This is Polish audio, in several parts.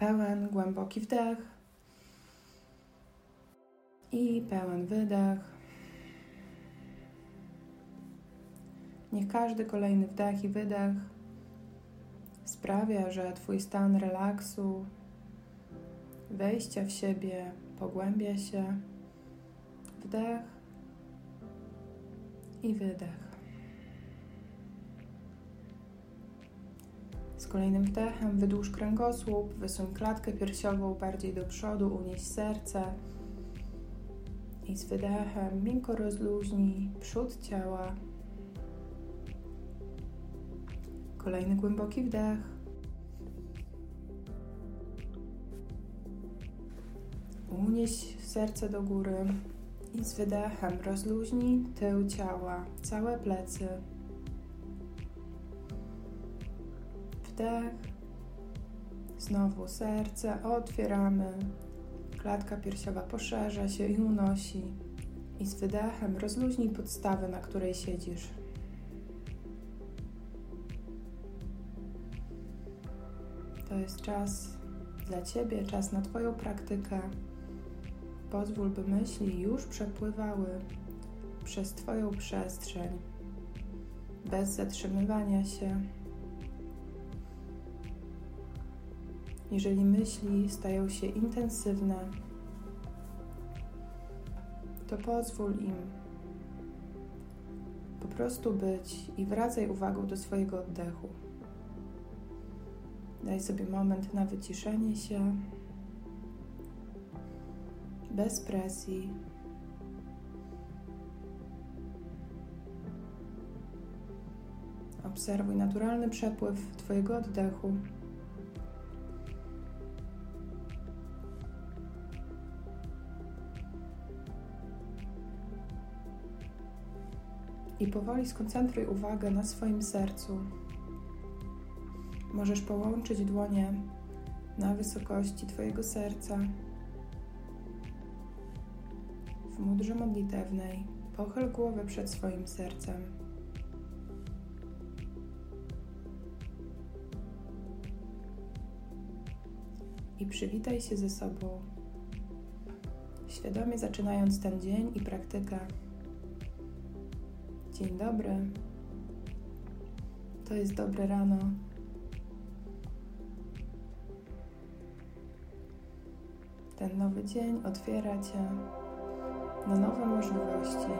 Pełen, głęboki wdech i pełen wydech. Niech każdy kolejny wdech i wydech sprawia, że Twój stan relaksu, wejścia w siebie pogłębia się. Wdech i wydech. Kolejnym wdechem wydłuż kręgosłup, wysuń klatkę piersiową bardziej do przodu, unieś serce. I z wydechem miękko rozluźnij przód ciała. Kolejny głęboki wdech. Unieś serce do góry i z wydechem rozluźnij tył ciała, całe plecy. Wdech. Znowu serce otwieramy. Klatka piersiowa poszerza się i unosi. I z wydechem rozluźnij podstawę, na której siedzisz. To jest czas dla Ciebie, czas na Twoją praktykę. Pozwól, by myśli już przepływały przez Twoją przestrzeń, bez zatrzymywania się. Jeżeli myśli stają się intensywne, to pozwól im po prostu być i wracaj uwagą do swojego oddechu. Daj sobie moment na wyciszenie się, bez presji. Obserwuj naturalny przepływ Twojego oddechu. I powoli skoncentruj uwagę na swoim sercu. Możesz połączyć dłonie na wysokości Twojego serca. W mudrze modlitewnej pochyl głowę przed swoim sercem. I przywitaj się ze sobą, świadomie zaczynając ten dzień i praktykę. Dzień dobry. To jest dobre rano. Ten nowy dzień otwiera Cię na nowe możliwości.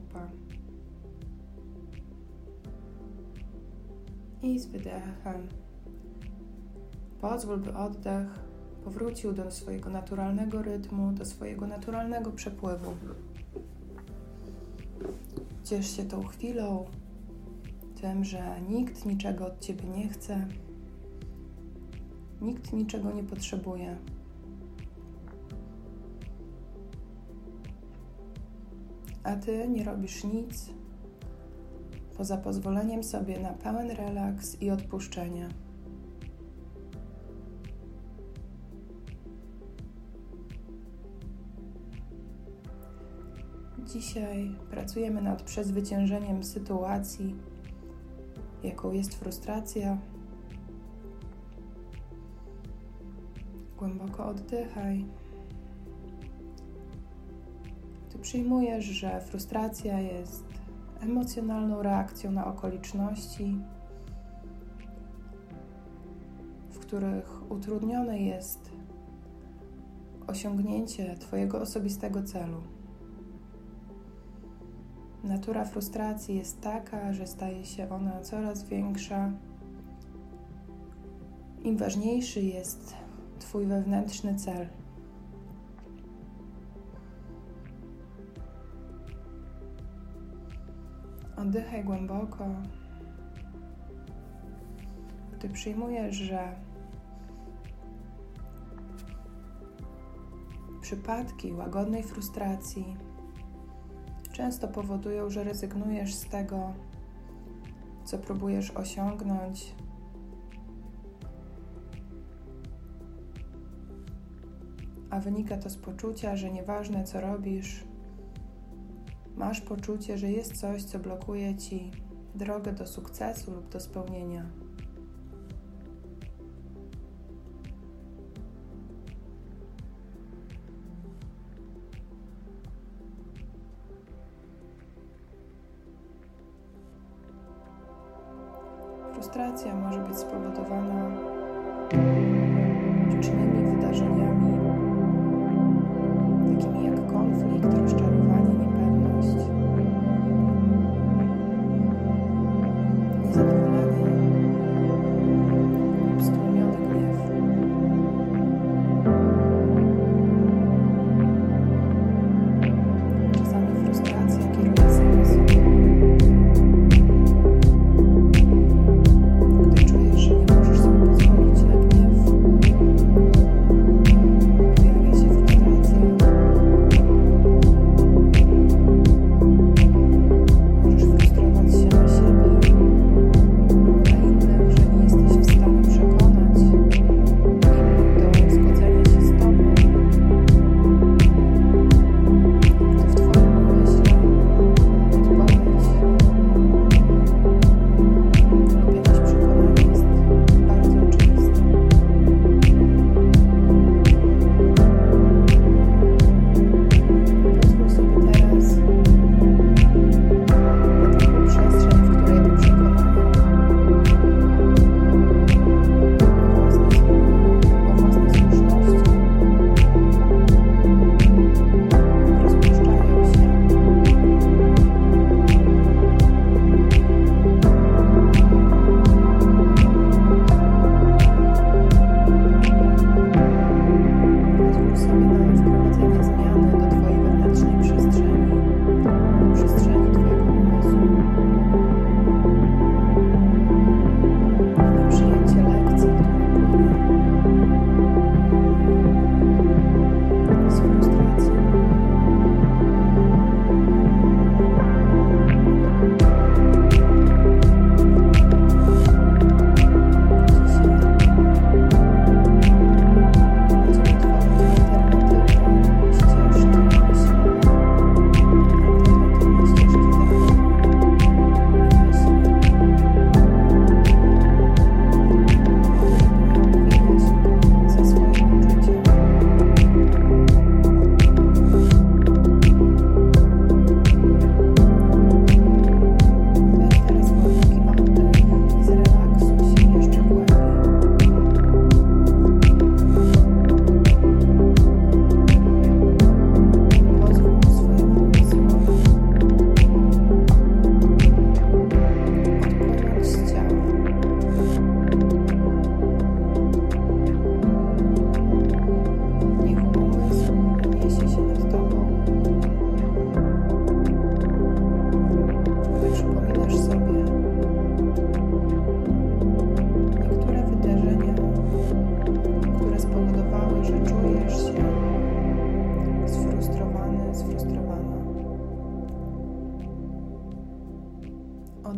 Kręgosłupa. I z wydechem pozwól, by oddech powrócił do swojego naturalnego rytmu, do swojego naturalnego przepływu. Ciesz się tą chwilą, tym, że nikt niczego od ciebie nie chce, nikt niczego nie potrzebuje. A ty nie robisz nic poza pozwoleniem sobie na pełen relaks i odpuszczenie. Dzisiaj pracujemy nad przezwyciężeniem sytuacji, jaką jest frustracja. Głęboko oddychaj. Przyjmujesz, że frustracja jest emocjonalną reakcją na okoliczności, w których utrudnione jest osiągnięcie Twojego osobistego celu. Natura frustracji jest taka, że staje się ona coraz większa. Im ważniejszy jest Twój wewnętrzny cel. Oddychaj głęboko. Gdy przyjmujesz, że przypadki łagodnej frustracji często powodują, że rezygnujesz z tego, co próbujesz osiągnąć. A wynika to z poczucia, że nieważne co robisz, masz poczucie, że jest coś, co blokuje ci drogę do sukcesu lub do spełnienia.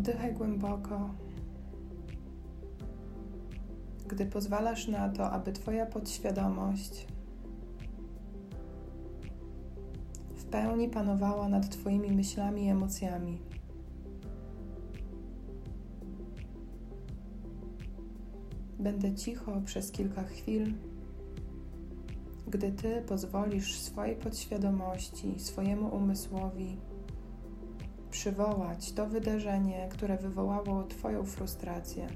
Oddychaj głęboko. Gdy pozwalasz na to, aby Twoja podświadomość w pełni panowała nad Twoimi myślami i emocjami. Będę cicho przez kilka chwil, gdy Ty pozwolisz swojej podświadomości, swojemu umysłowi przywołać to wydarzenie, które wywołało Twoją frustrację.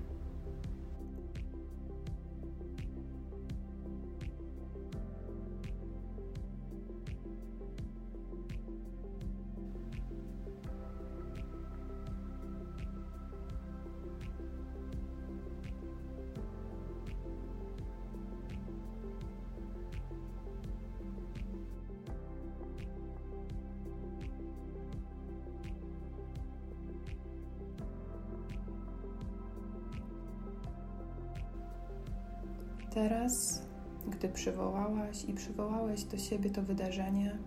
Teraz, gdy przywołałaś i przywołałeś do siebie to wydarzenie,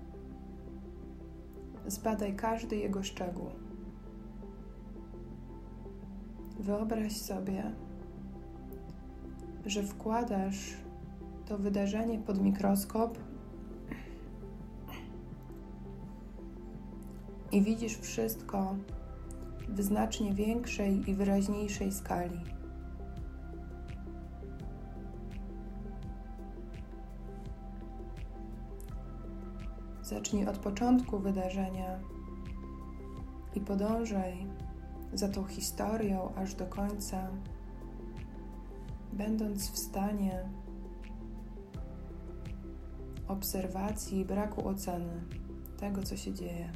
zbadaj każdy jego szczegół. Wyobraź sobie, że wkładasz to wydarzenie pod mikroskop i widzisz wszystko w znacznie większej i wyraźniejszej skali. Zacznij od początku wydarzenia i podążaj za tą historią aż do końca, będąc w stanie obserwacji i braku oceny tego, co się dzieje.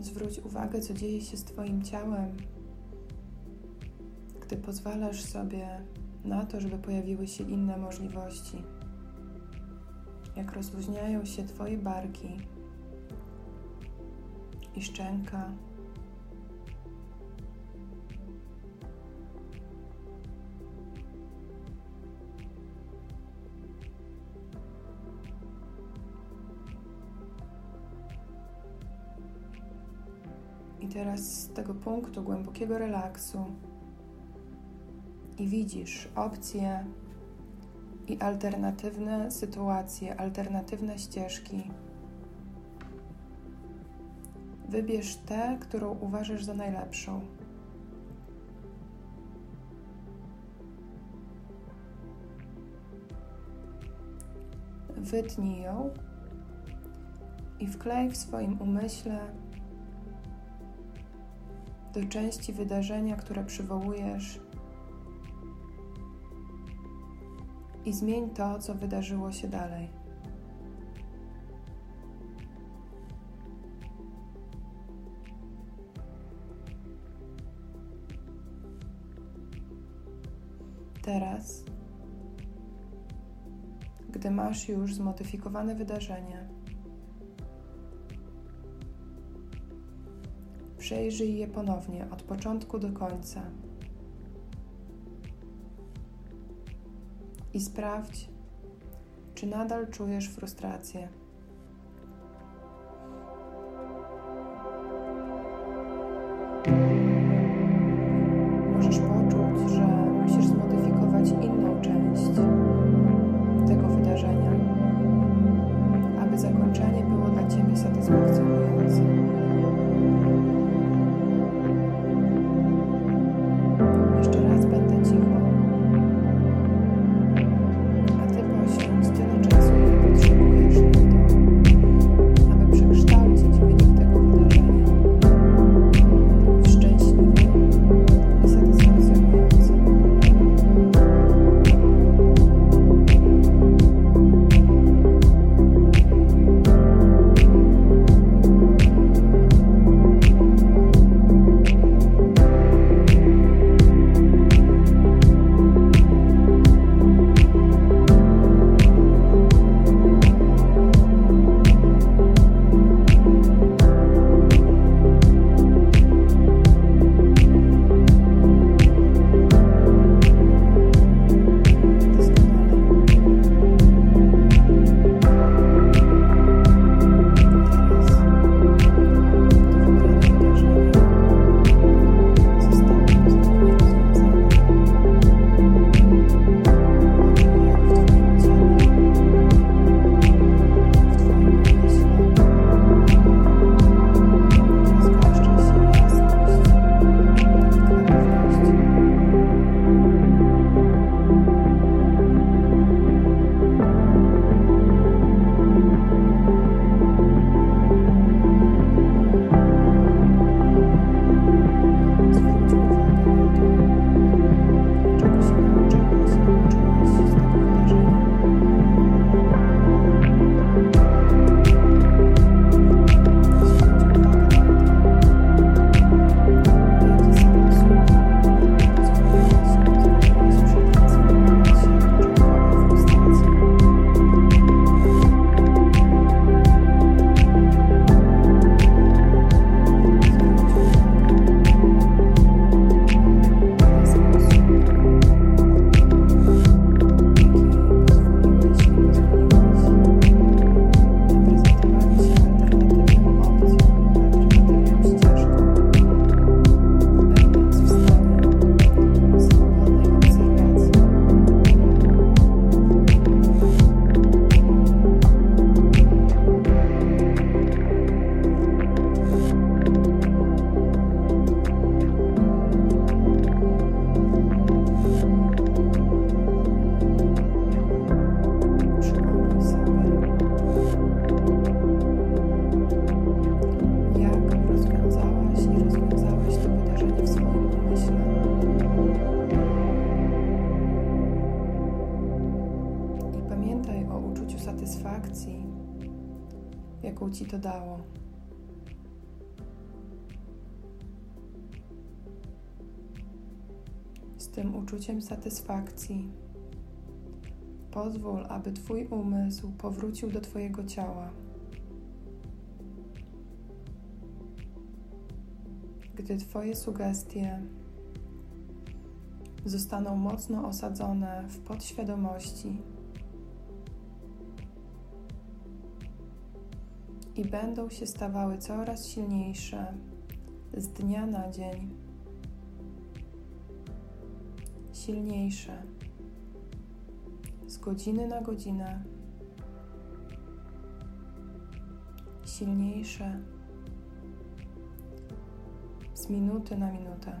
Zwróć uwagę, co dzieje się z Twoim ciałem, gdy pozwalasz sobie na to, żeby pojawiły się inne możliwości. Jak rozluźniają się Twoje barki i szczęka. Teraz z tego punktu głębokiego relaksu i widzisz opcje i alternatywne sytuacje, alternatywne ścieżki. Wybierz tę, którą uważasz za najlepszą. Wytnij ją i wklej w swoim umyśle do części wydarzenia, które przywołujesz, i zmień to, co wydarzyło się dalej. Teraz, gdy masz już zmodyfikowane wydarzenie, Przejrzyj je ponownie od początku do końca i sprawdź, czy nadal czujesz frustrację. Tym uczuciem satysfakcji. Pozwól, aby Twój umysł powrócił do Twojego ciała. Gdy Twoje sugestie zostaną mocno osadzone w podświadomości i będą się stawały coraz silniejsze z dnia na dzień. Silniejsze z godziny na godzinę. Silniejsze z minuty na minutę.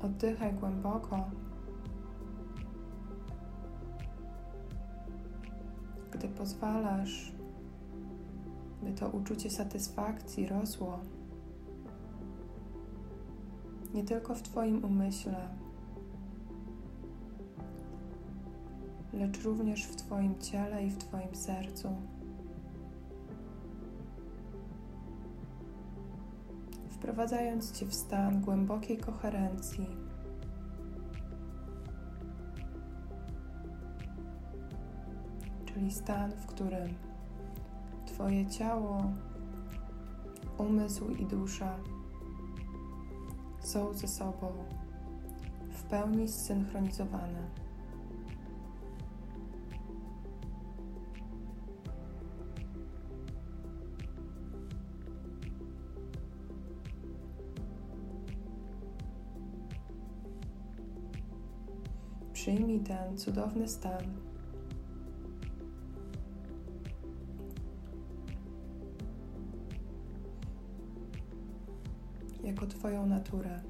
Oddychaj głęboko. Gdy pozwalasz, by to uczucie satysfakcji rosło, nie tylko w Twoim umyśle, lecz również w Twoim ciele i w Twoim sercu. wprowadzając Cię w stan głębokiej koherencji. Czyli stan, w którym Twoje ciało, umysł i dusza są ze sobą w pełni zsynchronizowane. Przyjmij ten cudowny stan. Jako Twoją naturę.